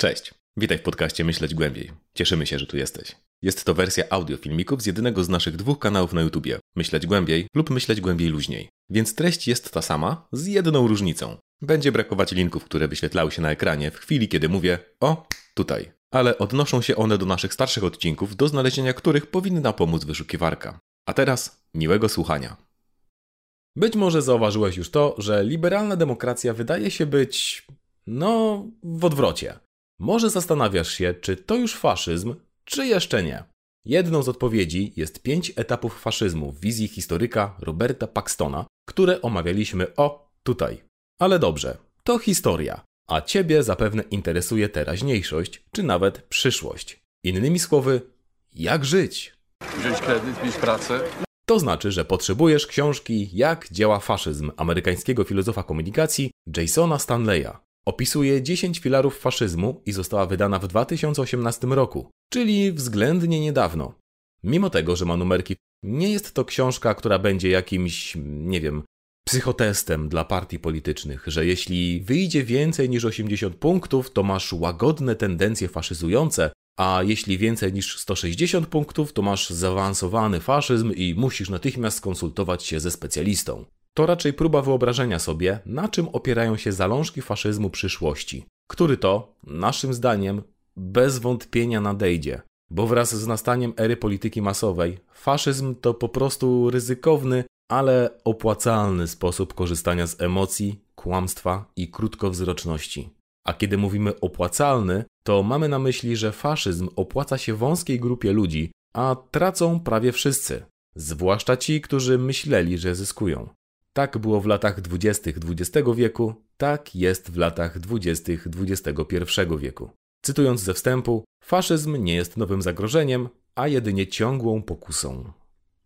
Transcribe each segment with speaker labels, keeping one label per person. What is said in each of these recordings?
Speaker 1: Cześć, witaj w podcaście Myśleć Głębiej. Cieszymy się, że tu jesteś. Jest to wersja audio filmików z jednego z naszych dwóch kanałów na YouTubie Myśleć Głębiej lub Myśleć Głębiej Luźniej. Więc treść jest ta sama, z jedną różnicą. Będzie brakować linków, które wyświetlały się na ekranie w chwili, kiedy mówię o tutaj. Ale odnoszą się one do naszych starszych odcinków, do znalezienia których powinna pomóc wyszukiwarka. A teraz miłego słuchania. Być może zauważyłeś już to, że liberalna demokracja wydaje się być, no, w odwrocie. Może zastanawiasz się, czy to już faszyzm, czy jeszcze nie. Jedną z odpowiedzi jest pięć etapów faszyzmu w wizji historyka Roberta Paxtona, które omawialiśmy o tutaj. Ale dobrze, to historia, a Ciebie zapewne interesuje teraźniejszość, czy nawet przyszłość. Innymi słowy, jak żyć?
Speaker 2: Wziąć kredyt, mieć pracę.
Speaker 1: To znaczy, że potrzebujesz książki Jak działa faszyzm amerykańskiego filozofa komunikacji Jasona Stanleya. Opisuje 10 filarów faszyzmu i została wydana w 2018 roku, czyli względnie niedawno. Mimo tego, że ma numerki, nie jest to książka, która będzie jakimś, nie wiem, psychotestem dla partii politycznych, że jeśli wyjdzie więcej niż 80 punktów, to masz łagodne tendencje faszyzujące, a jeśli więcej niż 160 punktów, to masz zaawansowany faszyzm i musisz natychmiast skonsultować się ze specjalistą. To raczej próba wyobrażenia sobie, na czym opierają się zalążki faszyzmu przyszłości, który to, naszym zdaniem, bez wątpienia nadejdzie, bo wraz z nastaniem ery polityki masowej, faszyzm to po prostu ryzykowny, ale opłacalny sposób korzystania z emocji, kłamstwa i krótkowzroczności. A kiedy mówimy opłacalny, to mamy na myśli, że faszyzm opłaca się wąskiej grupie ludzi, a tracą prawie wszyscy, zwłaszcza ci, którzy myśleli, że zyskują. Tak było w latach 20. XX wieku, tak jest w latach 20. XXI wieku. Cytując ze wstępu, faszyzm nie jest nowym zagrożeniem, a jedynie ciągłą pokusą.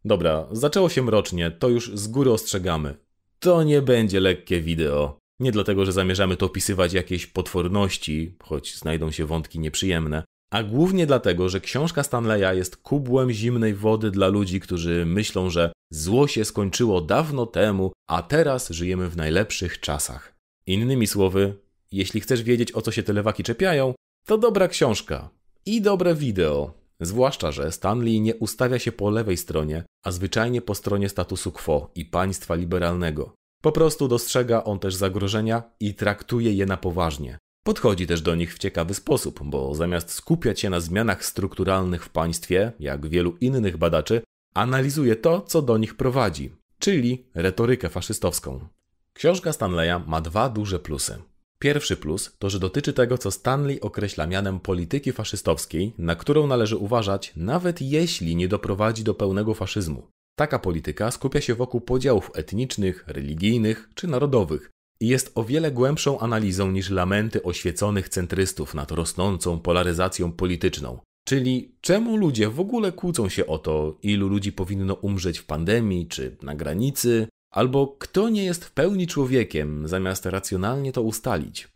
Speaker 1: Dobra, zaczęło się mrocznie, to już z góry ostrzegamy. To nie będzie lekkie wideo. Nie dlatego, że zamierzamy to opisywać jakieś potworności, choć znajdą się wątki nieprzyjemne, a głównie dlatego, że książka Stanleya jest kubłem zimnej wody dla ludzi, którzy myślą, że zło się skończyło dawno temu, a teraz żyjemy w najlepszych czasach. Innymi słowy, jeśli chcesz wiedzieć o co się te lewaki czepiają, to dobra książka i dobre wideo. Zwłaszcza, że Stanley nie ustawia się po lewej stronie, a zwyczajnie po stronie statusu quo i państwa liberalnego. Po prostu dostrzega on też zagrożenia i traktuje je na poważnie. Podchodzi też do nich w ciekawy sposób, bo zamiast skupiać się na zmianach strukturalnych w państwie, jak wielu innych badaczy, analizuje to, co do nich prowadzi, czyli retorykę faszystowską. Książka Stanleya ma dwa duże plusy. Pierwszy plus to, że dotyczy tego, co Stanley określa mianem polityki faszystowskiej, na którą należy uważać, nawet jeśli nie doprowadzi do pełnego faszyzmu. Taka polityka skupia się wokół podziałów etnicznych, religijnych czy narodowych jest o wiele głębszą analizą niż lamenty oświeconych centrystów nad rosnącą polaryzacją polityczną. Czyli czemu ludzie w ogóle kłócą się o to, ilu ludzi powinno umrzeć w pandemii czy na granicy, albo kto nie jest w pełni człowiekiem, zamiast racjonalnie to ustalić.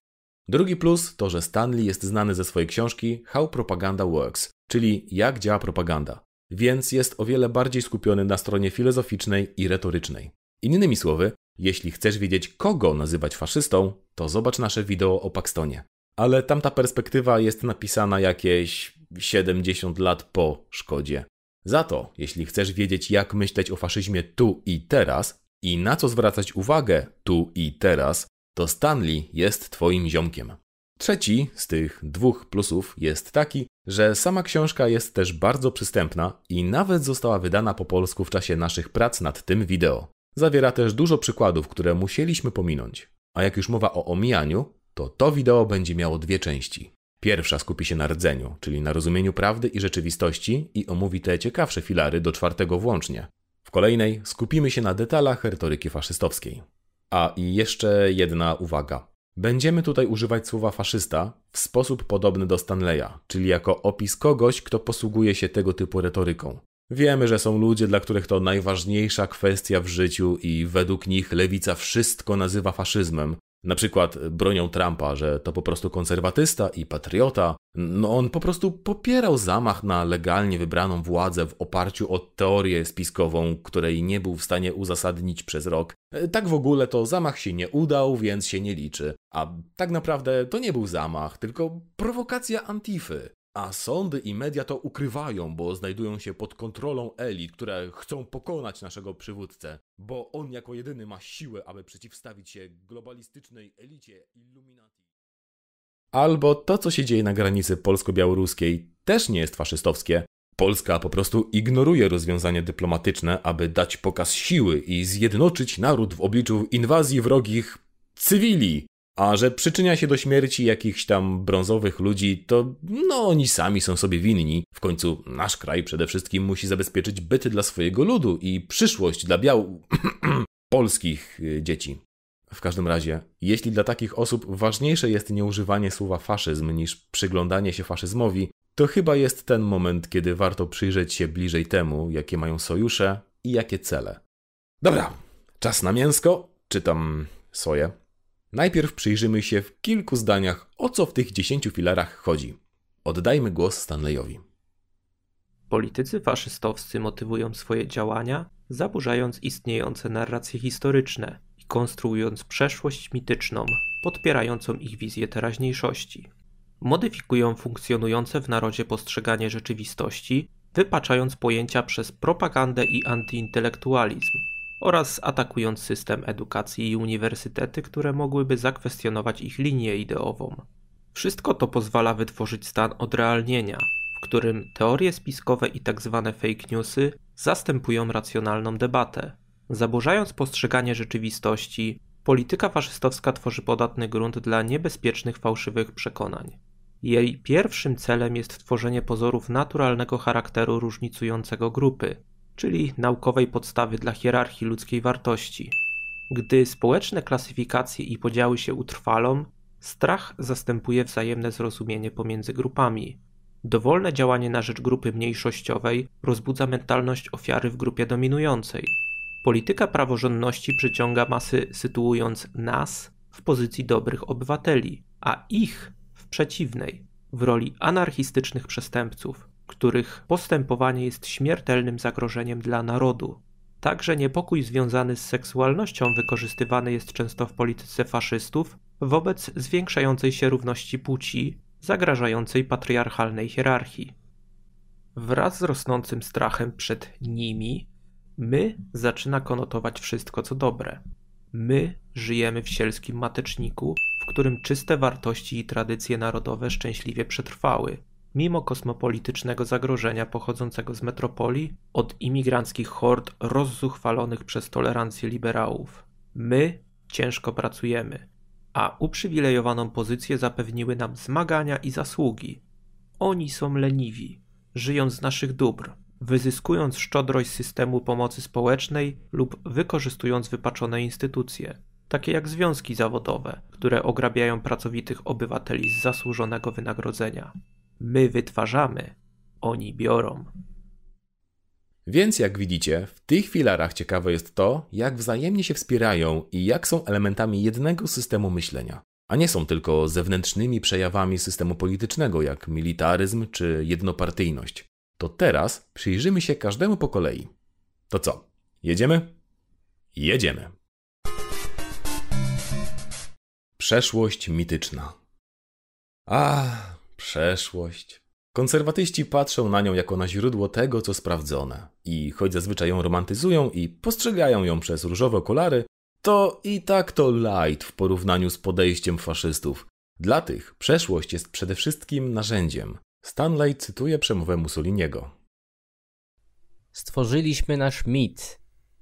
Speaker 1: Drugi plus to, że Stanley jest znany ze swojej książki How Propaganda Works, czyli jak działa propaganda, więc jest o wiele bardziej skupiony na stronie filozoficznej i retorycznej. Innymi słowy, jeśli chcesz wiedzieć, kogo nazywać faszystą, to zobacz nasze wideo o Paxtonie. Ale tamta perspektywa jest napisana jakieś 70 lat po szkodzie. Za to, jeśli chcesz wiedzieć, jak myśleć o faszyzmie tu i teraz i na co zwracać uwagę tu i teraz, to Stanley jest Twoim ziomkiem. Trzeci z tych dwóch plusów jest taki, że sama książka jest też bardzo przystępna i nawet została wydana po polsku w czasie naszych prac nad tym wideo. Zawiera też dużo przykładów, które musieliśmy pominąć. A jak już mowa o omijaniu, to to wideo będzie miało dwie części. Pierwsza skupi się na rdzeniu, czyli na rozumieniu prawdy i rzeczywistości i omówi te ciekawsze filary do czwartego włącznie. W kolejnej skupimy się na detalach retoryki faszystowskiej. A i jeszcze jedna uwaga. Będziemy tutaj używać słowa faszysta w sposób podobny do Stanleya, czyli jako opis kogoś, kto posługuje się tego typu retoryką. Wiemy, że są ludzie, dla których to najważniejsza kwestia w życiu i według nich lewica wszystko nazywa faszyzmem, Na przykład bronią Trumpa, że to po prostu konserwatysta i patriota. No on po prostu popierał zamach na legalnie wybraną władzę w oparciu o teorię spiskową, której nie był w stanie uzasadnić przez rok. Tak w ogóle to zamach się nie udał, więc się nie liczy. A tak naprawdę to nie był zamach, tylko prowokacja Antify. A sądy i media to ukrywają, bo znajdują się pod kontrolą elit, które chcą pokonać naszego przywódcę, bo on jako jedyny ma siłę, aby przeciwstawić się globalistycznej elicie Illuminati. Albo to, co się dzieje na granicy polsko-białoruskiej, też nie jest faszystowskie. Polska po prostu ignoruje rozwiązania dyplomatyczne, aby dać pokaz siły i zjednoczyć naród w obliczu inwazji wrogich cywili. A że przyczynia się do śmierci jakichś tam brązowych ludzi, to no oni sami są sobie winni. W końcu nasz kraj przede wszystkim musi zabezpieczyć byty dla swojego ludu i przyszłość dla biał... polskich y, dzieci. W każdym razie, jeśli dla takich osób ważniejsze jest nieużywanie słowa faszyzm niż przyglądanie się faszyzmowi, to chyba jest ten moment, kiedy warto przyjrzeć się bliżej temu, jakie mają sojusze i jakie cele. Dobra, czas na mięsko, czy tam soję. Najpierw przyjrzymy się w kilku zdaniach, o co w tych dziesięciu filarach chodzi. Oddajmy głos Stanleyowi.
Speaker 3: Politycy faszystowscy motywują swoje działania, zaburzając istniejące narracje historyczne i konstruując przeszłość mityczną, podpierającą ich wizję teraźniejszości. Modyfikują funkcjonujące w narodzie postrzeganie rzeczywistości, wypaczając pojęcia przez propagandę i antyintelektualizm, oraz atakując system edukacji i uniwersytety, które mogłyby zakwestionować ich linię ideową. Wszystko to pozwala wytworzyć stan odrealnienia, w którym teorie spiskowe i tzw. Tak fake newsy zastępują racjonalną debatę. Zaburzając postrzeganie rzeczywistości, polityka faszystowska tworzy podatny grunt dla niebezpiecznych fałszywych przekonań. Jej pierwszym celem jest tworzenie pozorów naturalnego charakteru różnicującego grupy, czyli naukowej podstawy dla hierarchii ludzkiej wartości. Gdy społeczne klasyfikacje i podziały się utrwalą, strach zastępuje wzajemne zrozumienie pomiędzy grupami. Dowolne działanie na rzecz grupy mniejszościowej rozbudza mentalność ofiary w grupie dominującej. Polityka praworządności przyciąga masy, sytuując nas w pozycji dobrych obywateli, a ich w przeciwnej, w roli anarchistycznych przestępców których postępowanie jest śmiertelnym zagrożeniem dla narodu. Także niepokój związany z seksualnością wykorzystywany jest często w polityce faszystów wobec zwiększającej się równości płci, zagrażającej patriarchalnej hierarchii. Wraz z rosnącym strachem przed nimi, my zaczyna konotować wszystko co dobre. My żyjemy w sielskim mateczniku, w którym czyste wartości i tradycje narodowe szczęśliwie przetrwały, mimo kosmopolitycznego zagrożenia pochodzącego z metropolii od imigranckich hord rozzuchwalonych przez tolerancję liberałów. My ciężko pracujemy, a uprzywilejowaną pozycję zapewniły nam zmagania i zasługi. Oni są leniwi, żyjąc z naszych dóbr, wyzyskując szczodrość systemu pomocy społecznej lub wykorzystując wypaczone instytucje, takie jak związki zawodowe, które ograbiają pracowitych obywateli z zasłużonego wynagrodzenia. My wytwarzamy, oni biorą.
Speaker 1: Więc jak widzicie, w tych filarach ciekawe jest to, jak wzajemnie się wspierają i jak są elementami jednego systemu myślenia, a nie są tylko zewnętrznymi przejawami systemu politycznego, jak militaryzm czy jednopartyjność. To teraz przyjrzymy się każdemu po kolei. To co? Jedziemy? Jedziemy. Przeszłość mityczna. A, przeszłość. Konserwatyści patrzą na nią jako na źródło tego, co sprawdzone. I choć zazwyczaj ją romantyzują i postrzegają ją przez różowe okulary, to i tak to light w porównaniu z podejściem faszystów. Dla tych przeszłość jest przede wszystkim narzędziem. Stanley cytuje przemowę Mussoliniego.
Speaker 4: Stworzyliśmy nasz mit.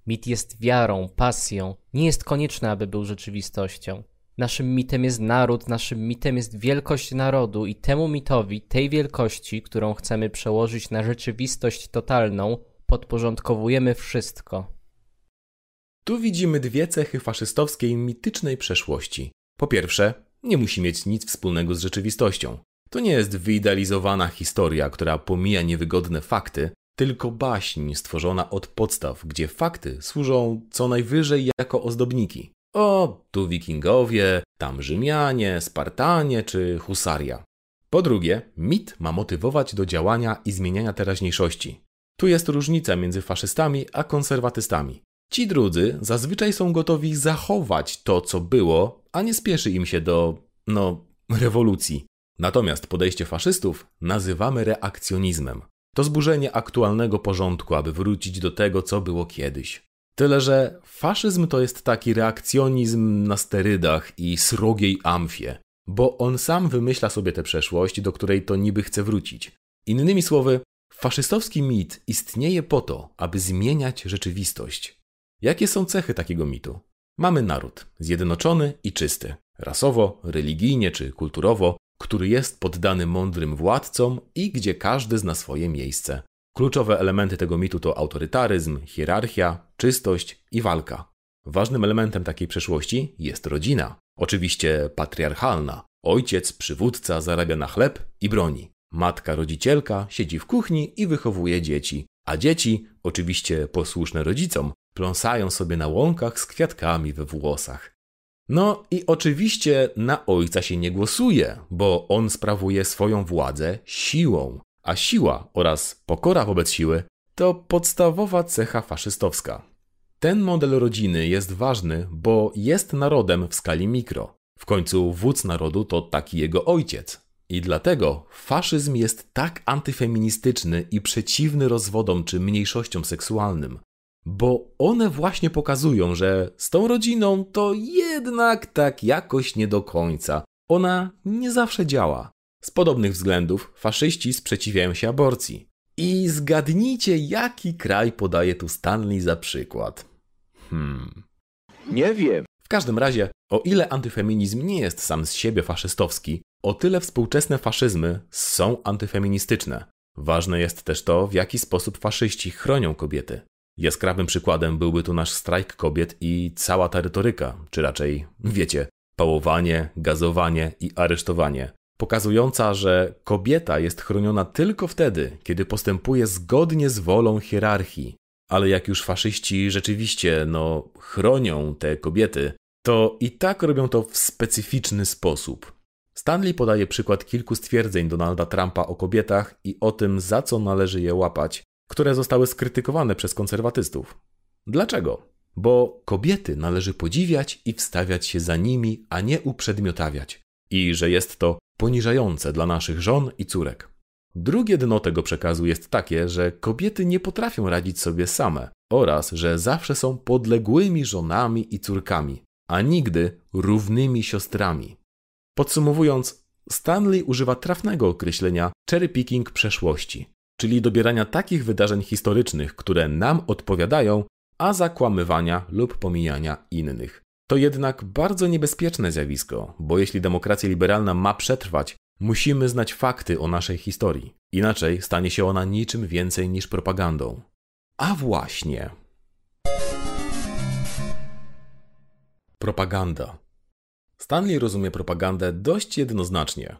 Speaker 4: Mit jest wiarą, pasją. Nie jest konieczne, aby był rzeczywistością. Naszym mitem jest naród, naszym mitem jest wielkość narodu i temu mitowi, tej wielkości, którą chcemy przełożyć na rzeczywistość totalną, podporządkowujemy wszystko.
Speaker 1: Tu widzimy dwie cechy faszystowskiej mitycznej przeszłości. Po pierwsze, nie musi mieć nic wspólnego z rzeczywistością. To nie jest wyidealizowana historia, która pomija niewygodne fakty, tylko baśń stworzona od podstaw, gdzie fakty służą co najwyżej jako ozdobniki. O, tu wikingowie, tam Rzymianie, Spartanie czy husaria. Po drugie, mit ma motywować do działania i zmieniania teraźniejszości. Tu jest różnica między faszystami a konserwatystami. Ci drudzy zazwyczaj są gotowi zachować to, co było, a nie spieszy im się do, no, rewolucji. Natomiast podejście faszystów nazywamy reakcjonizmem. To zburzenie aktualnego porządku, aby wrócić do tego, co było kiedyś. Tyle, że faszyzm to jest taki reakcjonizm na sterydach i srogiej amfie, bo on sam wymyśla sobie tę przeszłość, do której to niby chce wrócić. Innymi słowy, faszystowski mit istnieje po to, aby zmieniać rzeczywistość. Jakie są cechy takiego mitu? Mamy naród zjednoczony i czysty, rasowo, religijnie czy kulturowo, który jest poddany mądrym władcom i gdzie każdy zna swoje miejsce. Kluczowe elementy tego mitu to autorytaryzm, hierarchia, czystość i walka. Ważnym elementem takiej przeszłości jest rodzina. Oczywiście patriarchalna. Ojciec, przywódca zarabia na chleb i broni. Matka rodzicielka siedzi w kuchni i wychowuje dzieci, a dzieci, oczywiście posłuszne rodzicom, pląsają sobie na łąkach z kwiatkami we włosach. No i oczywiście na ojca się nie głosuje, bo on sprawuje swoją władzę siłą, a siła oraz pokora wobec siły to podstawowa cecha faszystowska. Ten model rodziny jest ważny, bo jest narodem w skali mikro. W końcu wódz narodu to taki jego ojciec. I dlatego faszyzm jest tak antyfeministyczny i przeciwny rozwodom czy mniejszościom seksualnym, bo one właśnie pokazują, że z tą rodziną to jednak tak jakoś nie do końca. Ona nie zawsze działa. Z podobnych względów faszyści sprzeciwiają się aborcji. I zgadnijcie, jaki kraj podaje tu Stanley za przykład. Hmm.
Speaker 5: Nie wiem.
Speaker 1: W każdym razie, o ile antyfeminizm nie jest sam z siebie faszystowski, o tyle współczesne faszyzmy są antyfeministyczne. Ważne jest też to, w jaki sposób faszyści chronią kobiety. Jaskrawym przykładem byłby tu nasz strajk kobiet i cała ta retoryka, czy raczej, wiecie, pałowanie, gazowanie i aresztowanie, pokazująca, że kobieta jest chroniona tylko wtedy, kiedy postępuje zgodnie z wolą hierarchii. Ale jak już faszyści rzeczywiście, no, chronią te kobiety, to i tak robią to w specyficzny sposób. Stanley podaje przykład kilku stwierdzeń Donalda Trumpa o kobietach i o tym, za co należy je łapać, które zostały skrytykowane przez konserwatystów. Dlaczego? Bo kobiety należy podziwiać i wstawiać się za nimi, a nie uprzedmiotawiać. I że jest to poniżające dla naszych żon i córek. Drugie dno tego przekazu jest takie, że kobiety nie potrafią radzić sobie same oraz że zawsze są podległymi żonami i córkami, a nigdy równymi siostrami. Podsumowując, Stanley używa trafnego określenia cherry picking przeszłości, czyli dobierania takich wydarzeń historycznych, które nam odpowiadają, a zakłamywania lub pomijania innych. To jednak bardzo niebezpieczne zjawisko, bo jeśli demokracja liberalna ma przetrwać, musimy znać fakty o naszej historii. Inaczej stanie się ona niczym więcej niż propagandą. A właśnie. Propaganda. Stanley rozumie propagandę dość jednoznacznie.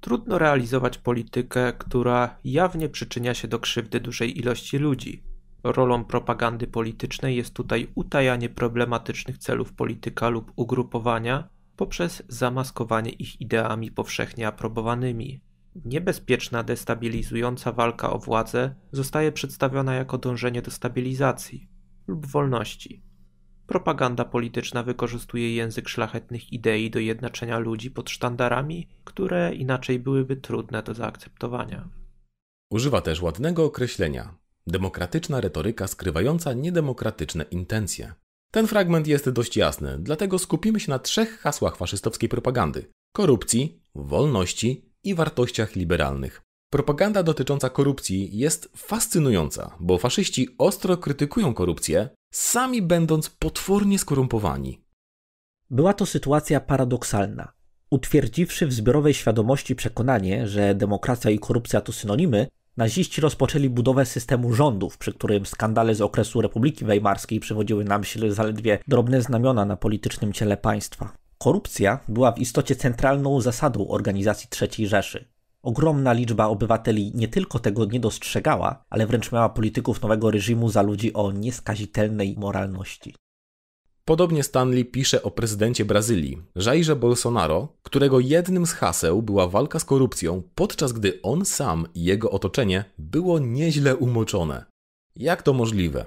Speaker 3: Trudno realizować politykę, która jawnie przyczynia się do krzywdy dużej ilości ludzi. Rolą propagandy politycznej jest tutaj utajanie problematycznych celów polityka lub ugrupowania poprzez zamaskowanie ich ideami powszechnie aprobowanymi. Niebezpieczna, destabilizująca walka o władzę zostaje przedstawiona jako dążenie do stabilizacji lub wolności. Propaganda polityczna wykorzystuje język szlachetnych idei do jednaczenia ludzi pod sztandarami, które inaczej byłyby trudne do zaakceptowania.
Speaker 1: Używa też ładnego określenia demokratyczna retoryka skrywająca niedemokratyczne intencje. Ten fragment jest dość jasny, dlatego skupimy się na trzech hasłach faszystowskiej propagandy: korupcji, wolności i wartościach liberalnych. Propaganda dotycząca korupcji jest fascynująca, bo faszyści ostro krytykują korupcję, sami będąc potwornie skorumpowani.
Speaker 6: Była to sytuacja paradoksalna. Utwierdziwszy w zbiorowej świadomości przekonanie, że demokracja i korupcja to synonimy, naziści rozpoczęli budowę systemu rządów, przy którym skandale z okresu Republiki Weimarskiej przywodziły na myśl zaledwie drobne znamiona na politycznym ciele państwa. Korupcja była w istocie centralną zasadą organizacji III Rzeszy. Ogromna liczba obywateli nie tylko tego nie dostrzegała, ale wręcz miała polityków nowego reżimu za ludzi o nieskazitelnej moralności.
Speaker 1: Podobnie Stanley pisze o prezydencie Brazylii, Jairze Bolsonaro, którego jednym z haseł była walka z korupcją, podczas gdy on sam i jego otoczenie było nieźle umoczone. Jak to możliwe?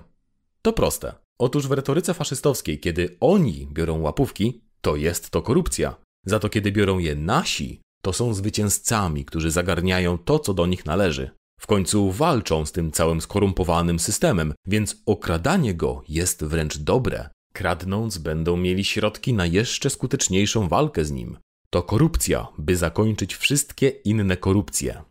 Speaker 1: To proste. Otóż w retoryce faszystowskiej, kiedy oni biorą łapówki, to jest to korupcja. Za to kiedy biorą je nasi, to są zwycięzcami, którzy zagarniają to, co do nich należy. W końcu walczą z tym całym skorumpowanym systemem, więc okradanie go jest wręcz dobre. Kradnąc, będą mieli środki na jeszcze skuteczniejszą walkę z nim. To korupcja, by zakończyć wszystkie inne korupcje.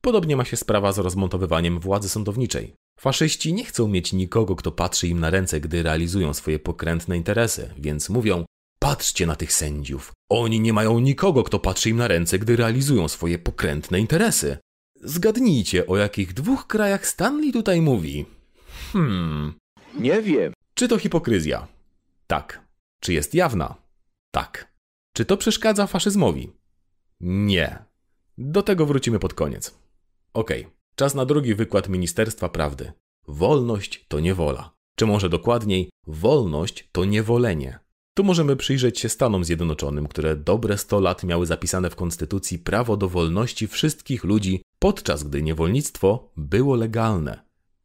Speaker 1: Podobnie ma się sprawa z rozmontowywaniem władzy sądowniczej. Faszyści nie chcą mieć nikogo, kto patrzy im na ręce, gdy realizują swoje pokrętne interesy, więc mówią: Patrzcie na tych sędziów. Oni nie mają nikogo, kto patrzy im na ręce, gdy realizują swoje pokrętne interesy. Zgadnijcie, o jakich dwóch krajach Stanley tutaj mówi. Hmm.
Speaker 5: Nie wiem.
Speaker 1: Czy to hipokryzja? Tak. Czy jest jawna? Tak. Czy to przeszkadza faszyzmowi? Nie. Do tego wrócimy pod koniec. Okay. czas na drugi wykład Ministerstwa Prawdy. Wolność to niewola. Czy może dokładniej, wolność to niewolenie. Tu możemy przyjrzeć się Stanom Zjednoczonym, które dobre 100 lat miały zapisane w Konstytucji prawo do wolności wszystkich ludzi, podczas gdy niewolnictwo było legalne.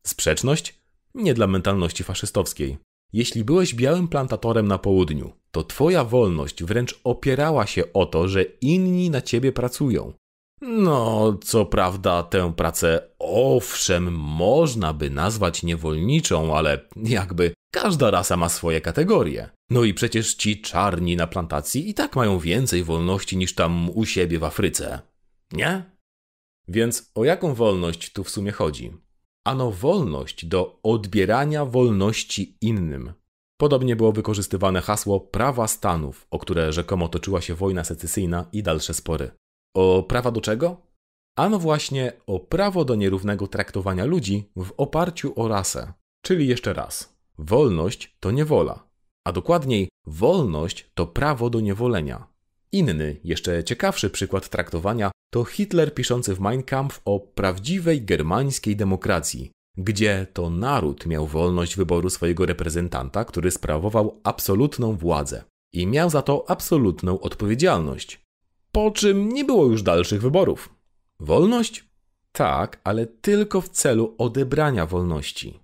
Speaker 1: Sprzeczność? Nie dla mentalności faszystowskiej. Jeśli byłeś białym plantatorem na południu, to twoja wolność wręcz opierała się o to, że inni na ciebie pracują. No, co prawda, tę pracę owszem można by nazwać niewolniczą, ale jakby każda rasa ma swoje kategorie. No i przecież ci czarni na plantacji i tak mają więcej wolności niż tam u siebie w Afryce. Nie? Więc o jaką wolność tu w sumie chodzi? Ano wolność do odbierania wolności innym. Podobnie było wykorzystywane hasło prawa stanów, o które rzekomo toczyła się wojna secesyjna i dalsze spory. O prawa do czego? Ano właśnie o prawo do nierównego traktowania ludzi w oparciu o rasę. Czyli jeszcze raz, wolność to niewola, a dokładniej wolność to prawo do niewolenia. Inny, jeszcze ciekawszy przykład traktowania to Hitler piszący w Mein Kampf o prawdziwej germańskiej demokracji, gdzie to naród miał wolność wyboru swojego reprezentanta, który sprawował absolutną władzę i miał za to absolutną odpowiedzialność. Po czym nie było już dalszych wyborów. Wolność? Tak, ale tylko w celu odebrania wolności.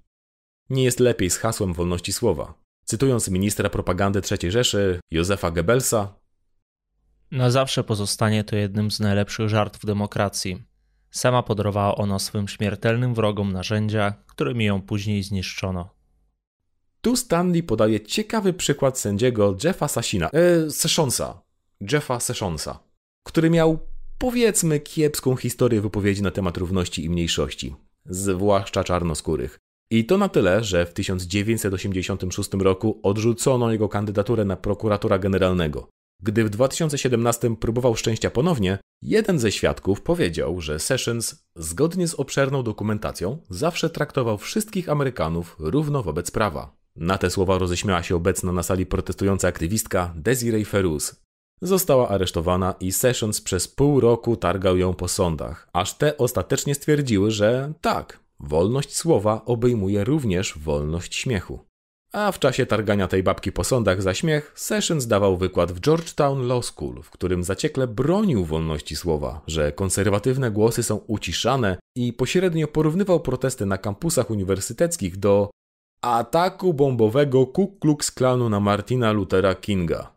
Speaker 1: Nie jest lepiej z hasłem wolności słowa. Cytując ministra propagandy III Rzeszy, Józefa Goebbelsa,
Speaker 7: na zawsze pozostanie to jednym z najlepszych żartów demokracji. Sama podarowała ona swym śmiertelnym wrogom narzędzia, którymi ją później zniszczono.
Speaker 1: Tu Stanley podaje ciekawy przykład sędziego Jeffa Sashina, e, Sessionsa, Jeffa Sessionsa, który miał powiedzmy kiepską historię wypowiedzi na temat równości i mniejszości, zwłaszcza czarnoskórych. I to na tyle, że w 1986 roku odrzucono jego kandydaturę na prokuratora generalnego. Gdy w 2017 próbował szczęścia ponownie, jeden ze świadków powiedział, że Sessions, zgodnie z obszerną dokumentacją, zawsze traktował wszystkich Amerykanów równo wobec prawa. Na te słowa roześmiała się obecna na sali protestująca aktywistka Desiree Ferus. Została aresztowana i Sessions przez pół roku targał ją po sądach, aż te ostatecznie stwierdziły, że tak, wolność słowa obejmuje również wolność śmiechu. A w czasie targania tej babki po sądach za śmiech, Sessions dawał wykład w Georgetown Law School, w którym zaciekle bronił wolności słowa, że konserwatywne głosy są uciszane i pośrednio porównywał protesty na kampusach uniwersyteckich do ataku bombowego Ku Klux Klanu na Martina Luthera Kinga.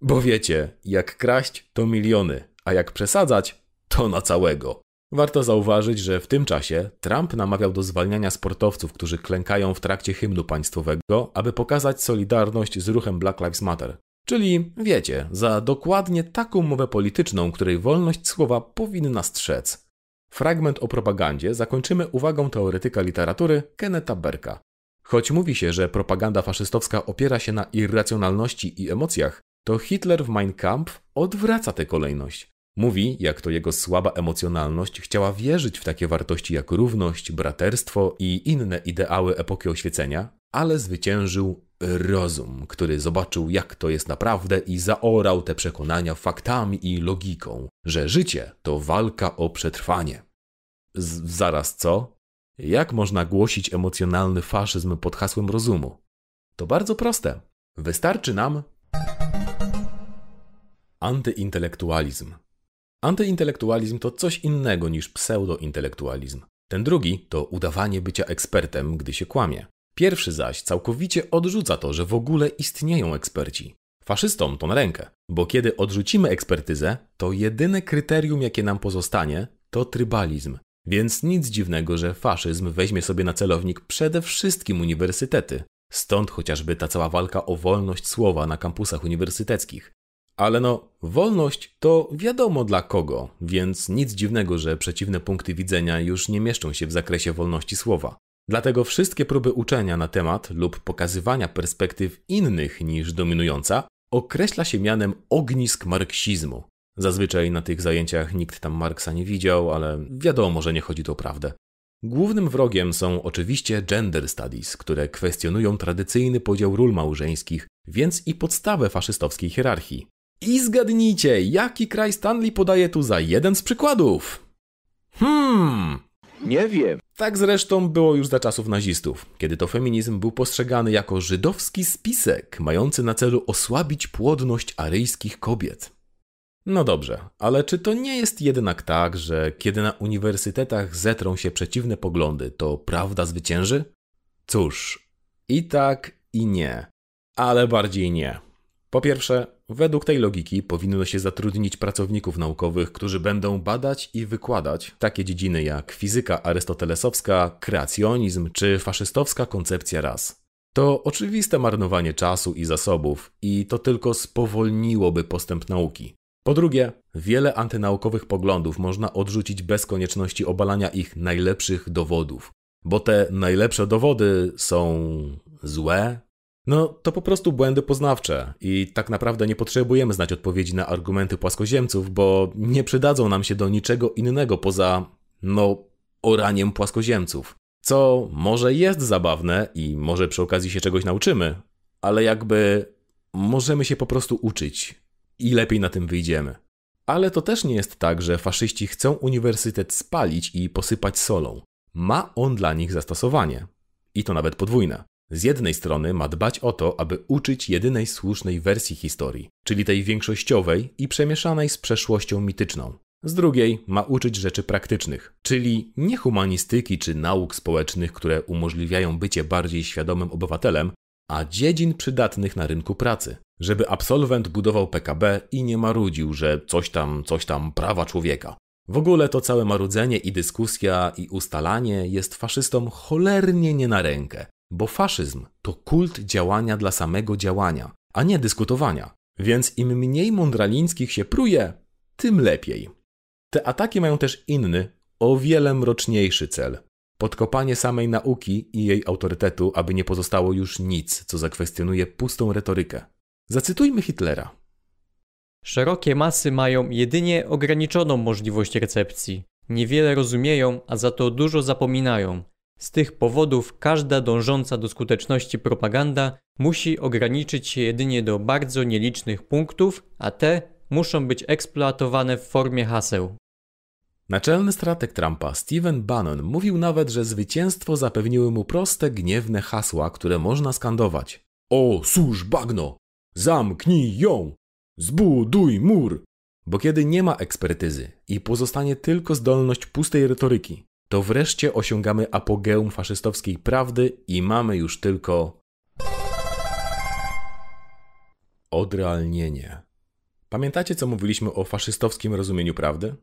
Speaker 1: Bo wiecie, jak kraść to miliony, a jak przesadzać to na całego. Warto zauważyć, że w tym czasie Trump namawiał do zwalniania sportowców, którzy klękają w trakcie hymnu państwowego, aby pokazać solidarność z ruchem Black Lives Matter. Czyli, wiecie, za dokładnie taką mowę polityczną, której wolność słowa powinna strzec. Fragment o propagandzie zakończymy uwagą teoretyka literatury Kenneta Berka. Choć mówi się, że propaganda faszystowska opiera się na irracjonalności i emocjach, to Hitler w Mein Kampf odwraca tę kolejność. Mówi, jak to jego słaba emocjonalność chciała wierzyć w takie wartości jak równość, braterstwo i inne ideały epoki oświecenia, ale zwyciężył rozum, który zobaczył, jak to jest naprawdę i zaorał te przekonania faktami i logiką, że życie to walka o przetrwanie. Z zaraz co? Jak można głosić emocjonalny faszyzm pod hasłem rozumu? To bardzo proste. Wystarczy nam antyintelektualizm. Antyintelektualizm to coś innego niż pseudointelektualizm. Ten drugi to udawanie bycia ekspertem, gdy się kłamie. Pierwszy zaś całkowicie odrzuca to, że w ogóle istnieją eksperci. Faszystom to na rękę, bo kiedy odrzucimy ekspertyzę, to jedyne kryterium, jakie nam pozostanie, to trybalizm. Więc nic dziwnego, że faszyzm weźmie sobie na celownik przede wszystkim uniwersytety. Stąd chociażby ta cała walka o wolność słowa na kampusach uniwersyteckich. Ale no, wolność to wiadomo dla kogo, więc nic dziwnego, że przeciwne punkty widzenia już nie mieszczą się w zakresie wolności słowa. Dlatego wszystkie próby uczenia na temat lub pokazywania perspektyw innych niż dominująca określa się mianem ognisk marksizmu. Zazwyczaj na tych zajęciach nikt tam Marksa nie widział, ale wiadomo, że nie chodzi tu o prawdę. Głównym wrogiem są oczywiście gender studies, które kwestionują tradycyjny podział ról małżeńskich, więc i podstawę faszystowskiej hierarchii. I zgadnijcie, jaki kraj Stanley podaje tu za jeden z przykładów? Hmm.
Speaker 5: Nie wiem.
Speaker 1: Tak zresztą było już za czasów nazistów, kiedy to feminizm był postrzegany jako żydowski spisek, mający na celu osłabić płodność aryjskich kobiet. No dobrze, ale czy to nie jest jednak tak, że kiedy na uniwersytetach zetrą się przeciwne poglądy, to prawda zwycięży? Cóż, i tak, i nie, ale bardziej nie. Po pierwsze, według tej logiki powinno się zatrudnić pracowników naukowych, którzy będą badać i wykładać takie dziedziny jak fizyka arystotelesowska, kreacjonizm czy faszystowska koncepcja ras. To oczywiste marnowanie czasu i zasobów i to tylko spowolniłoby postęp nauki. Po drugie, wiele antynaukowych poglądów można odrzucić bez konieczności obalania ich najlepszych dowodów, bo te najlepsze dowody są złe, no, to po prostu błędy poznawcze i tak naprawdę nie potrzebujemy znać odpowiedzi na argumenty płaskoziemców, bo nie przydadzą nam się do niczego innego poza, no, oraniem płaskoziemców. Co może jest zabawne i może przy okazji się czegoś nauczymy, ale jakby możemy się po prostu uczyć i lepiej na tym wyjdziemy. Ale to też nie jest tak, że faszyści chcą uniwersytet spalić i posypać solą. Ma on dla nich zastosowanie. I to nawet podwójne. Z jednej strony ma dbać o to, aby uczyć jedynej słusznej wersji historii, czyli tej większościowej i przemieszanej z przeszłością mityczną. Z drugiej ma uczyć rzeczy praktycznych, czyli nie humanistyki czy nauk społecznych, które umożliwiają bycie bardziej świadomym obywatelem, a dziedzin przydatnych na rynku pracy, żeby absolwent budował PKB i nie marudził, że coś tam, coś tam prawa człowieka. W ogóle to całe marudzenie i dyskusja i ustalanie jest faszystom cholernie nie na rękę. Bo faszyzm to kult działania dla samego działania, a nie dyskutowania. Więc im mniej mądralińskich się pruje, tym lepiej. Te ataki mają też inny, o wiele mroczniejszy cel. Podkopanie samej nauki i jej autorytetu, aby nie pozostało już nic, co zakwestionuje pustą retorykę. Zacytujmy Hitlera.
Speaker 8: Szerokie masy mają jedynie ograniczoną możliwość recepcji. Niewiele rozumieją, a za to dużo zapominają. Z tych powodów każda dążąca do skuteczności propaganda musi ograniczyć się jedynie do bardzo nielicznych punktów, a te muszą być eksploatowane w formie haseł.
Speaker 1: Naczelny strateg Trumpa, Steven Bannon, mówił nawet, że zwycięstwo zapewniły mu proste, gniewne hasła, które można skandować. O, służ bagno! Zamknij ją! Zbuduj mur! Bo kiedy nie ma ekspertyzy i pozostanie tylko zdolność pustej retoryki, to wreszcie osiągamy apogeum faszystowskiej prawdy i mamy już tylko odrealnienie. Pamiętacie, co mówiliśmy o faszystowskim rozumieniu prawdy?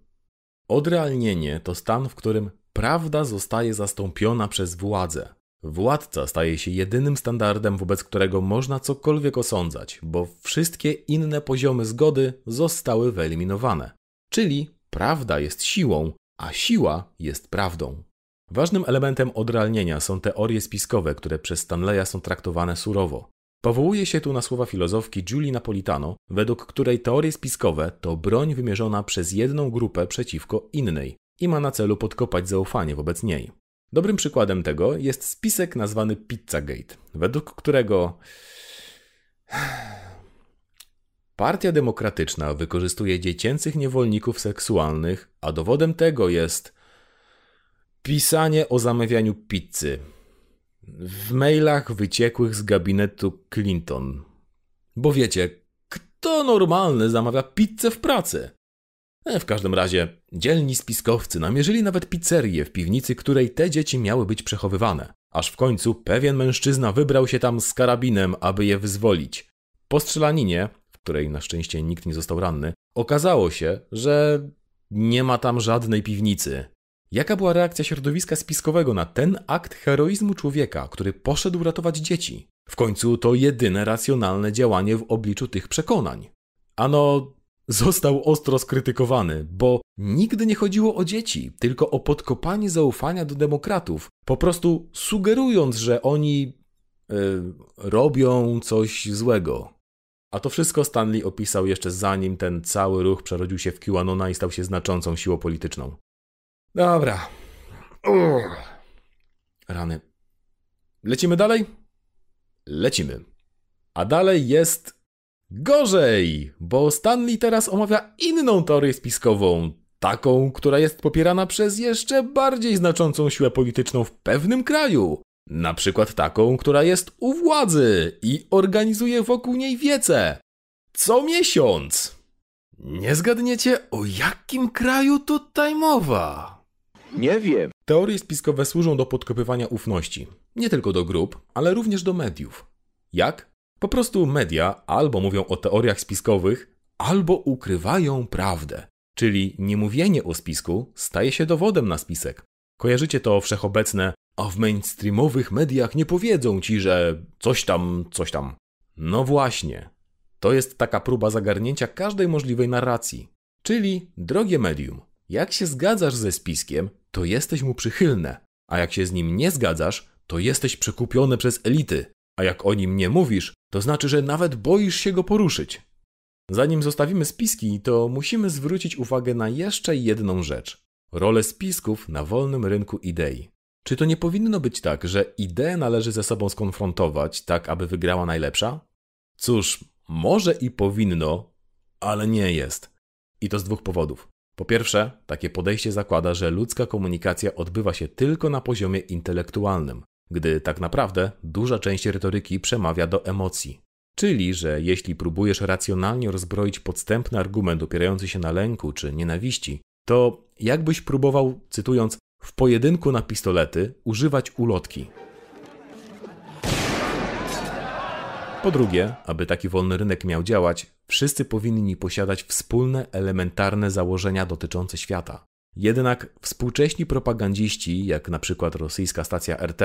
Speaker 1: Odrealnienie to stan, w którym prawda zostaje zastąpiona przez władzę. Władca staje się jedynym standardem, wobec którego można cokolwiek osądzać, bo wszystkie inne poziomy zgody zostały wyeliminowane. Czyli prawda jest siłą, a siła jest prawdą. Ważnym elementem odrealnienia są teorie spiskowe, które przez Stanleya są traktowane surowo. Powołuje się tu na słowa filozofki Julie Napolitano, według której teorie spiskowe to broń wymierzona przez jedną grupę przeciwko innej i ma na celu podkopać zaufanie wobec niej. Dobrym przykładem tego jest spisek nazwany Pizzagate, według którego Partia Demokratyczna wykorzystuje dziecięcych niewolników seksualnych, a dowodem tego jest pisanie o zamawianiu pizzy. w mailach wyciekłych z gabinetu Clinton. Bo wiecie, kto normalny zamawia pizzę w pracy? E, w każdym razie, dzielni spiskowcy namierzyli nawet pizzerię, w piwnicy której te dzieci miały być przechowywane. Aż w końcu pewien mężczyzna wybrał się tam z karabinem, aby je wyzwolić. Po strzelaninie, której na szczęście nikt nie został ranny, okazało się, że nie ma tam żadnej piwnicy. Jaka była reakcja środowiska spiskowego na ten akt heroizmu człowieka, który poszedł ratować dzieci? W końcu to jedyne racjonalne działanie w obliczu tych przekonań. Ano, został ostro skrytykowany, bo nigdy nie chodziło o dzieci, tylko o podkopanie zaufania do demokratów, po prostu sugerując, że oni yy, robią coś złego. A to wszystko Stanley opisał jeszcze zanim ten cały ruch przerodził się w QAnona i stał się znaczącą siłą polityczną. Dobra. Uff. Rany. Lecimy dalej? Lecimy. A dalej jest gorzej, bo Stanley teraz omawia inną teorię spiskową, taką, która jest popierana przez jeszcze bardziej znaczącą siłę polityczną w pewnym kraju. Na przykład taką, która jest u władzy i organizuje wokół niej wiece. Co miesiąc. Nie zgadniecie, o jakim kraju tutaj mowa?
Speaker 5: Nie wiem.
Speaker 1: Teorie spiskowe służą do podkopywania ufności. Nie tylko do grup, ale również do mediów. Jak? Po prostu media albo mówią o teoriach spiskowych, albo ukrywają prawdę. Czyli niemówienie o spisku staje się dowodem na spisek. Kojarzycie to wszechobecne, a w mainstreamowych mediach nie powiedzą ci, że coś tam, coś tam. No właśnie. To jest taka próba zagarnięcia każdej możliwej narracji. Czyli, drogie medium, jak się zgadzasz ze spiskiem, to jesteś mu przychylne, a jak się z nim nie zgadzasz, to jesteś przekupiony przez elity, a jak o nim nie mówisz, to znaczy, że nawet boisz się go poruszyć. Zanim zostawimy spiski, to musimy zwrócić uwagę na jeszcze jedną rzecz. Rolę spisków na wolnym rynku idei. Czy to nie powinno być tak, że ideę należy ze sobą skonfrontować, tak aby wygrała najlepsza? Cóż, może i powinno, ale nie jest. I to z dwóch powodów. Po pierwsze, takie podejście zakłada, że ludzka komunikacja odbywa się tylko na poziomie intelektualnym, gdy tak naprawdę duża część retoryki przemawia do emocji. Czyli, że jeśli próbujesz racjonalnie rozbroić podstępny argument opierający się na lęku czy nienawiści, to jakbyś próbował, cytując, w pojedynku na pistolety używać ulotki. Po drugie, aby taki wolny rynek miał działać, wszyscy powinni posiadać wspólne, elementarne założenia dotyczące świata. Jednak współcześni propagandziści, jak na przykład rosyjska stacja RT,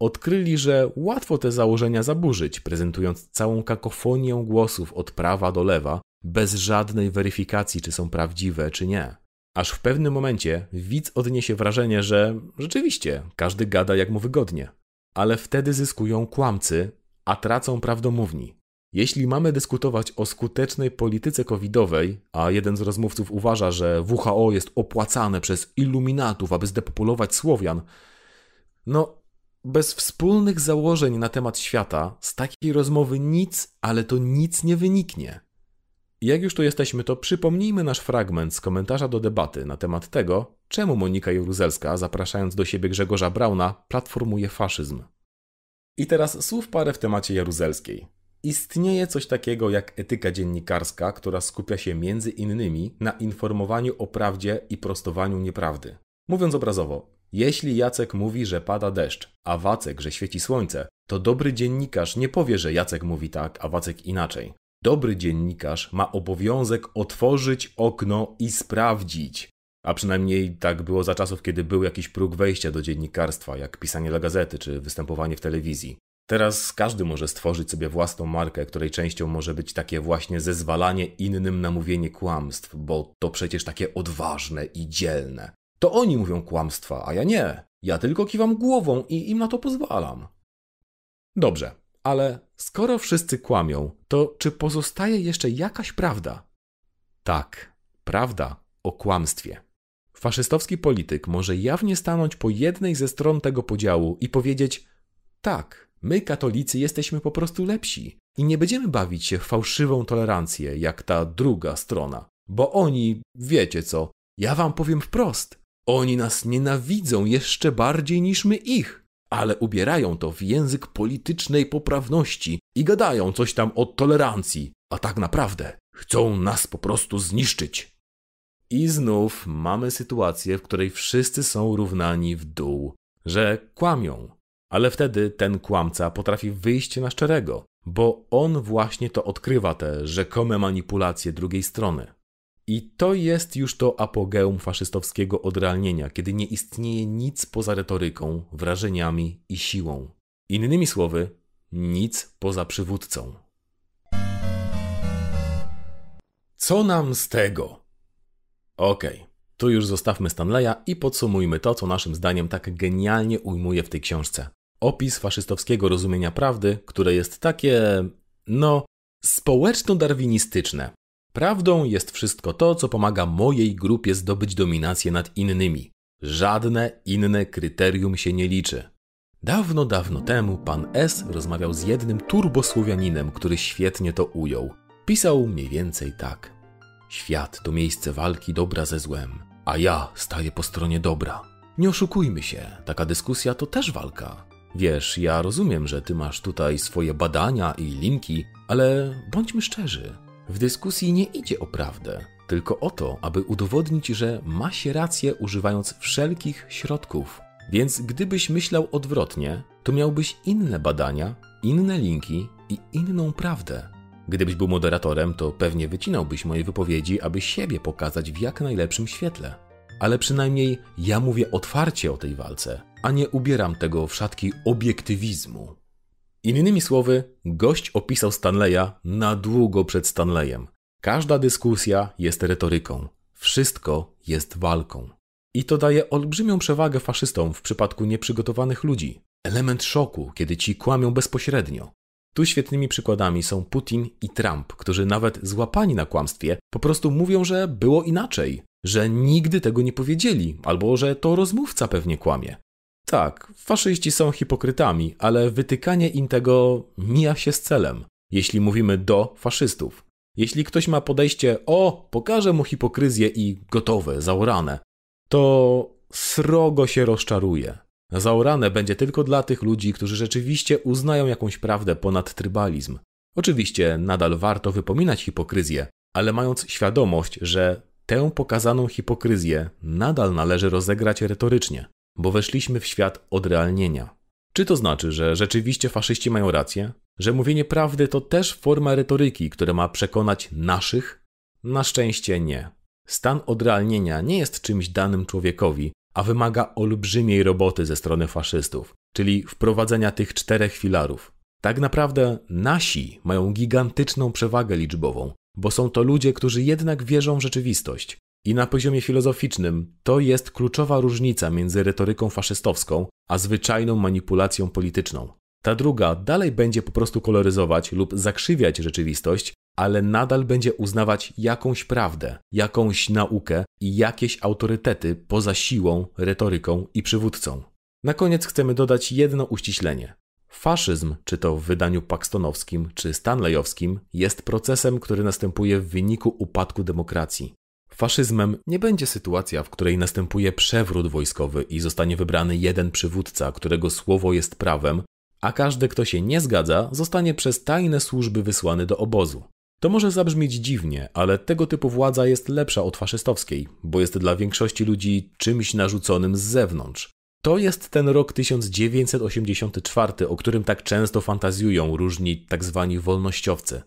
Speaker 1: odkryli, że łatwo te założenia zaburzyć, prezentując całą kakofonię głosów od prawa do lewa, bez żadnej weryfikacji, czy są prawdziwe, czy nie. Aż w pewnym momencie widz odniesie wrażenie, że rzeczywiście każdy gada jak mu wygodnie. Ale wtedy zyskują kłamcy, a tracą prawdomówni. Jeśli mamy dyskutować o skutecznej polityce covidowej, a jeden z rozmówców uważa, że WHO jest opłacane przez iluminatów, aby zdepopulować Słowian, no, bez wspólnych założeń na temat świata z takiej rozmowy nic, ale to nic nie wyniknie. Jak już tu jesteśmy, to przypomnijmy nasz fragment z komentarza do debaty na temat tego, czemu Monika Jaruzelska, zapraszając do siebie Grzegorza Brauna, platformuje faszyzm. I teraz słów parę w temacie jaruzelskiej. Istnieje coś takiego jak etyka dziennikarska, która skupia się między innymi na informowaniu o prawdzie i prostowaniu nieprawdy. Mówiąc obrazowo, jeśli Jacek mówi, że pada deszcz, a Wacek, że świeci słońce, to dobry dziennikarz nie powie, że Jacek mówi tak, a Wacek inaczej. Dobry dziennikarz ma obowiązek otworzyć okno i sprawdzić. A przynajmniej tak było za czasów, kiedy był jakiś próg wejścia do dziennikarstwa, jak pisanie dla gazety czy występowanie w telewizji. Teraz każdy może stworzyć sobie własną markę, której częścią może być takie właśnie zezwalanie innym na mówienie kłamstw, bo to przecież takie odważne i dzielne. To oni mówią kłamstwa, a ja nie. Ja tylko kiwam głową i im na to pozwalam. Dobrze, ale skoro wszyscy kłamią, to czy pozostaje jeszcze jakaś prawda? Tak, prawda o kłamstwie. Faszystowski polityk może jawnie stanąć po jednej ze stron tego podziału i powiedzieć: Tak, my, katolicy, jesteśmy po prostu lepsi i nie będziemy bawić się w fałszywą tolerancję, jak ta druga strona, bo oni, wiecie co, ja wam powiem wprost, oni nas nienawidzą jeszcze bardziej niż my ich. Ale ubierają to w język politycznej poprawności i gadają coś tam o tolerancji, a tak naprawdę chcą nas po prostu zniszczyć. I znów mamy sytuację, w której wszyscy są równani w dół, że kłamią, ale wtedy ten kłamca potrafi wyjść na szczerego, bo on właśnie to odkrywa te rzekome manipulacje drugiej strony. I to jest już to apogeum faszystowskiego odrealnienia, kiedy nie istnieje nic poza retoryką, wrażeniami i siłą. Innymi słowy, nic poza przywódcą. Co nam z tego? Okej, okay, tu już zostawmy Stanleya i podsumujmy to, co naszym zdaniem tak genialnie ujmuje w tej książce. Opis faszystowskiego rozumienia prawdy, które jest takie, no, społeczno-darwinistyczne. Prawdą jest wszystko to, co pomaga mojej grupie zdobyć dominację nad innymi. Żadne inne kryterium się nie liczy. Dawno, dawno temu pan S. rozmawiał z jednym turbosłowianinem, który świetnie to ujął. Pisał mniej więcej tak. Świat to miejsce walki dobra ze złem, a ja staję po stronie dobra. Nie oszukujmy się, taka dyskusja to też walka. Wiesz, ja rozumiem, że ty masz tutaj swoje badania i linki, ale bądźmy szczerzy. W dyskusji nie idzie o prawdę, tylko o to, aby udowodnić, że ma się rację używając wszelkich środków. Więc gdybyś myślał odwrotnie, to miałbyś inne badania, inne linki i inną prawdę. Gdybyś był moderatorem, to pewnie wycinałbyś moje wypowiedzi, aby siebie pokazać w jak najlepszym świetle. Ale przynajmniej ja mówię otwarcie o tej walce, a nie ubieram tego w szatki obiektywizmu. Innymi słowy, gość opisał Stanleya na długo przed Stanleyem. Każda dyskusja jest retoryką, wszystko jest walką. I to daje olbrzymią przewagę faszystom w przypadku nieprzygotowanych ludzi. Element szoku, kiedy ci kłamią bezpośrednio. Tu świetnymi przykładami są Putin i Trump, którzy nawet złapani na kłamstwie po prostu mówią, że było inaczej, że nigdy tego nie powiedzieli, albo że to rozmówca pewnie kłamie. Tak, faszyści są hipokrytami, ale wytykanie im tego mija się z celem, jeśli mówimy do faszystów. Jeśli ktoś ma podejście, o, pokażę mu hipokryzję i gotowe, zaorane, to srogo się rozczaruje. Zaorane będzie tylko dla tych ludzi, którzy rzeczywiście uznają jakąś prawdę ponad trybalizm. Oczywiście nadal warto wypominać hipokryzję, ale mając świadomość, że tę pokazaną hipokryzję nadal należy rozegrać retorycznie bo weszliśmy w świat odrealnienia. Czy to znaczy, że rzeczywiście faszyści mają rację? Że mówienie prawdy to też forma retoryki, która ma przekonać naszych? Na szczęście nie. Stan odrealnienia nie jest czymś danym człowiekowi, a wymaga olbrzymiej roboty ze strony faszystów, czyli wprowadzenia tych czterech filarów. Tak naprawdę nasi mają gigantyczną przewagę liczbową, bo są to ludzie, którzy jednak wierzą w rzeczywistość, i na poziomie filozoficznym to jest kluczowa różnica między retoryką faszystowską a zwyczajną manipulacją polityczną. Ta druga dalej będzie po prostu koloryzować lub zakrzywiać rzeczywistość, ale nadal będzie uznawać jakąś prawdę, jakąś naukę i jakieś autorytety poza siłą, retoryką i przywódcą. Na koniec chcemy dodać jedno uściślenie. Faszyzm, czy to w wydaniu paxtonowskim, czy stanleyowskim, jest procesem, który następuje w wyniku upadku demokracji. Faszyzmem nie będzie sytuacja, w której następuje przewrót wojskowy i zostanie wybrany jeden przywódca, którego słowo jest prawem, a każdy, kto się nie zgadza, zostanie przez tajne służby wysłany do obozu. To może zabrzmieć dziwnie, ale tego typu władza jest lepsza od faszystowskiej, bo jest dla większości ludzi czymś narzuconym z zewnątrz. To jest ten rok 1984, o którym tak często fantazjują różni tak zwani wolnościowcy.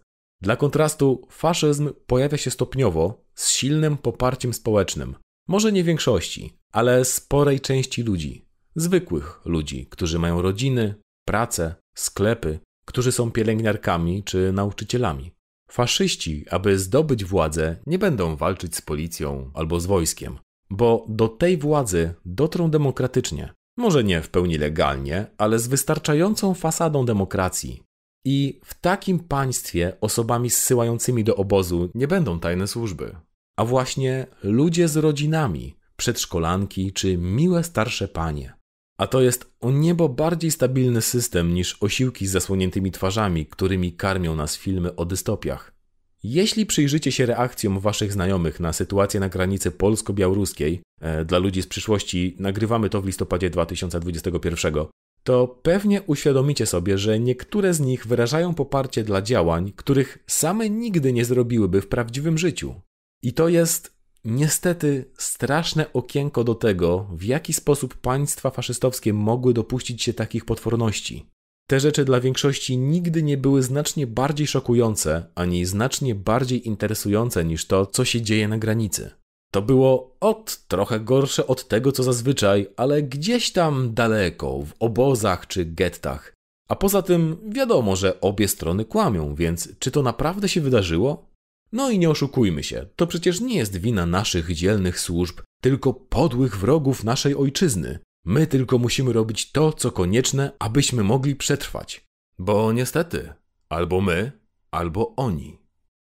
Speaker 1: Dla kontrastu, faszyzm pojawia się stopniowo, z silnym poparciem społecznym. Może nie większości, ale sporej części ludzi. Zwykłych ludzi, którzy mają rodziny, pracę, sklepy, którzy są pielęgniarkami czy nauczycielami. Faszyści, aby zdobyć władzę, nie będą walczyć z policją albo z wojskiem, bo do tej władzy dotrą demokratycznie. Może nie w pełni legalnie, ale z wystarczającą fasadą demokracji, i w takim państwie osobami zsyłającymi do obozu nie będą tajne służby, a właśnie ludzie z rodzinami, przedszkolanki czy miłe starsze panie. A to jest o niebo bardziej stabilny system niż osiłki z zasłoniętymi twarzami, którymi karmią nas filmy o dystopiach. Jeśli przyjrzycie się reakcjom waszych znajomych na sytuację na granicy polsko-białoruskiej, e, dla ludzi z przyszłości nagrywamy to w listopadzie 2021, to pewnie uświadomicie sobie, że niektóre z nich wyrażają poparcie dla działań, których same nigdy nie zrobiłyby w prawdziwym życiu. I to jest niestety straszne okienko do tego, w jaki sposób państwa faszystowskie mogły dopuścić się takich potworności. Te rzeczy dla większości nigdy nie były znacznie bardziej szokujące, ani znacznie bardziej interesujące niż to, co się dzieje na granicy. To było od trochę gorsze od tego, co zazwyczaj, ale gdzieś tam daleko, w obozach czy gettach. A poza tym wiadomo, że obie strony kłamią, więc czy to naprawdę się wydarzyło? No i nie oszukujmy się, to przecież nie jest wina naszych dzielnych służb, tylko podłych wrogów naszej ojczyzny. My tylko musimy robić to, co konieczne, abyśmy mogli przetrwać. Bo niestety, albo my, albo oni.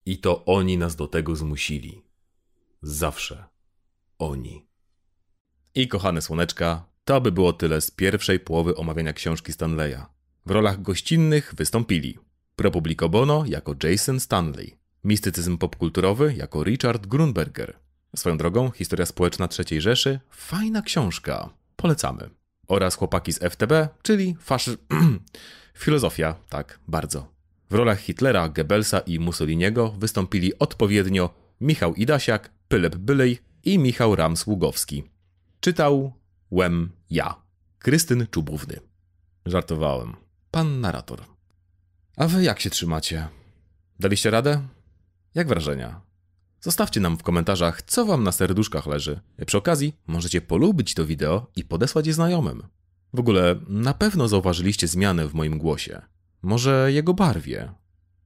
Speaker 1: I to oni nas do tego zmusili. Zawsze oni. I kochane słoneczka, to by było tyle z pierwszej połowy omawiania książki Stanleya. W rolach gościnnych wystąpili Pro Bono jako Jason Stanley, mistycyzm popkulturowy jako Richard Grunberger. Swoją drogą, historia społeczna III Rzeszy, fajna książka, polecamy. Oraz chłopaki z FTB, czyli faszy... filozofia, tak, bardzo. W rolach Hitlera, Goebbelsa i Mussoliniego wystąpili odpowiednio Michał Idasiak, Pylep Bylej i Michał Rams-Ługowski. Czytał Łem ja, Krystyn Czubówny. Żartowałem. Pan narrator. A wy jak się trzymacie? Daliście radę? Jak wrażenia? Zostawcie nam w komentarzach, co wam na serduszkach leży. Przy okazji możecie polubić to wideo i podesłać je znajomym. W ogóle na pewno zauważyliście zmianę w moim głosie. Może jego barwie?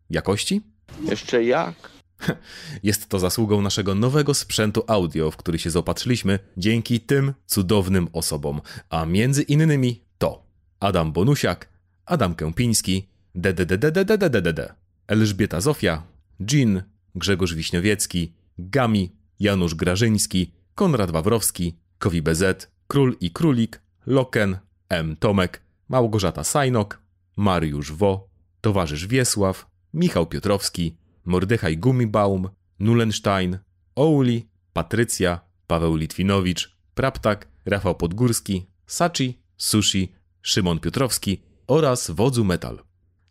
Speaker 1: Jakości?
Speaker 5: Jeszcze jak?
Speaker 1: Jest to zasługą naszego nowego sprzętu audio, w który się zaopatrzyliśmy dzięki tym cudownym osobom, a między innymi to Adam Bonusiak, Adam Kępiński, DDDDDDDDD, Elżbieta Zofia, Jean, Grzegorz Wiśniowiecki, Gami, Janusz Grażyński, Konrad Wawrowski, Kowi BZ, Król i Królik, Loken, M. Tomek, Małgorzata Sajnok, Mariusz Wo, Towarzysz Wiesław, Michał Piotrowski, Mordechaj Gumibaum, Nulenstein, Ouli, Patrycja, Paweł Litwinowicz, Praptak, Rafał Podgórski, Sachi, Sushi, Szymon Piotrowski oraz Wodzu Metal.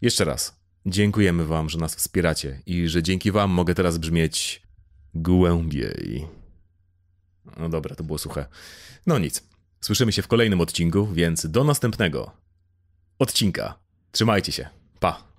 Speaker 1: Jeszcze raz, dziękujemy Wam, że nas wspieracie i że dzięki Wam mogę teraz brzmieć głębiej. No dobra, to było suche. No nic. Słyszymy się w kolejnym odcinku, więc do następnego odcinka. Trzymajcie się. Pa.